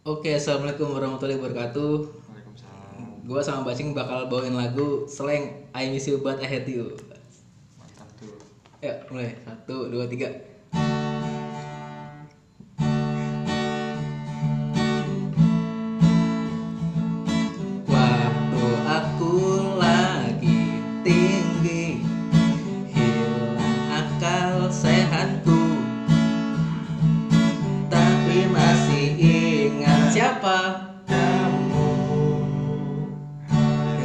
Oke, assalamualaikum warahmatullahi wabarakatuh. Waalaikumsalam. Gua sama Bacing bakal bawain lagu Slang I Miss You But I Hate You. Mantap tuh. Ya, mulai. Satu, dua, tiga. Waktu aku lagi tinggi Hilang akal sehatku siapa? Kamu.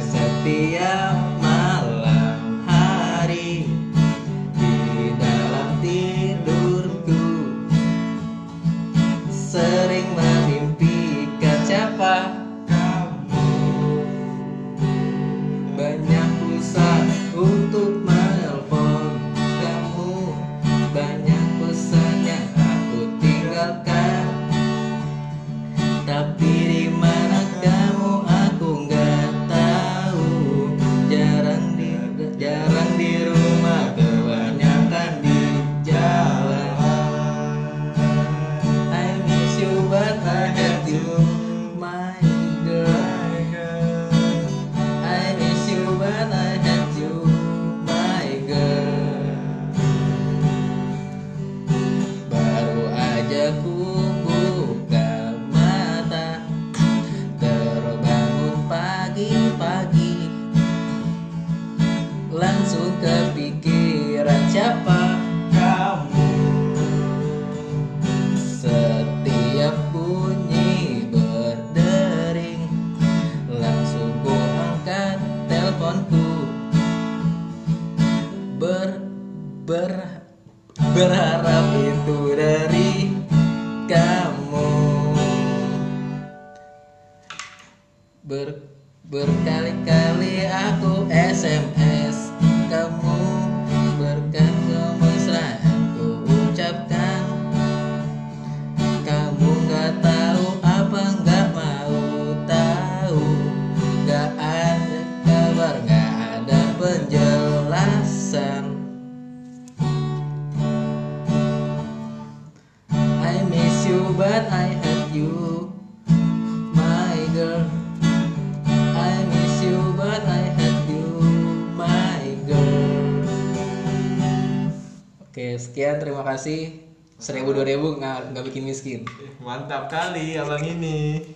Setiap malam hari Di dalam tidurku Sering memimpikan siapa aja ku buka mata. Terbangun pagi-pagi. Langsung kepikiran siapa? Kamu. Setiap bunyi berdering. Langsung ku angkat teleponku. Ber ber berharap itu dari kamu. Ber berkali-kali aku SMS kamu. Berkat kemesraan ku ucapkan kamu nggak tahu apa nggak mau tahu. Nggak ada kabar nggak ada penjelasan but I hate you my girl. I miss you but I hate you my girl. Oke sekian terima kasih. Seribu dua ribu nggak bikin miskin. Mantap kali abang ini.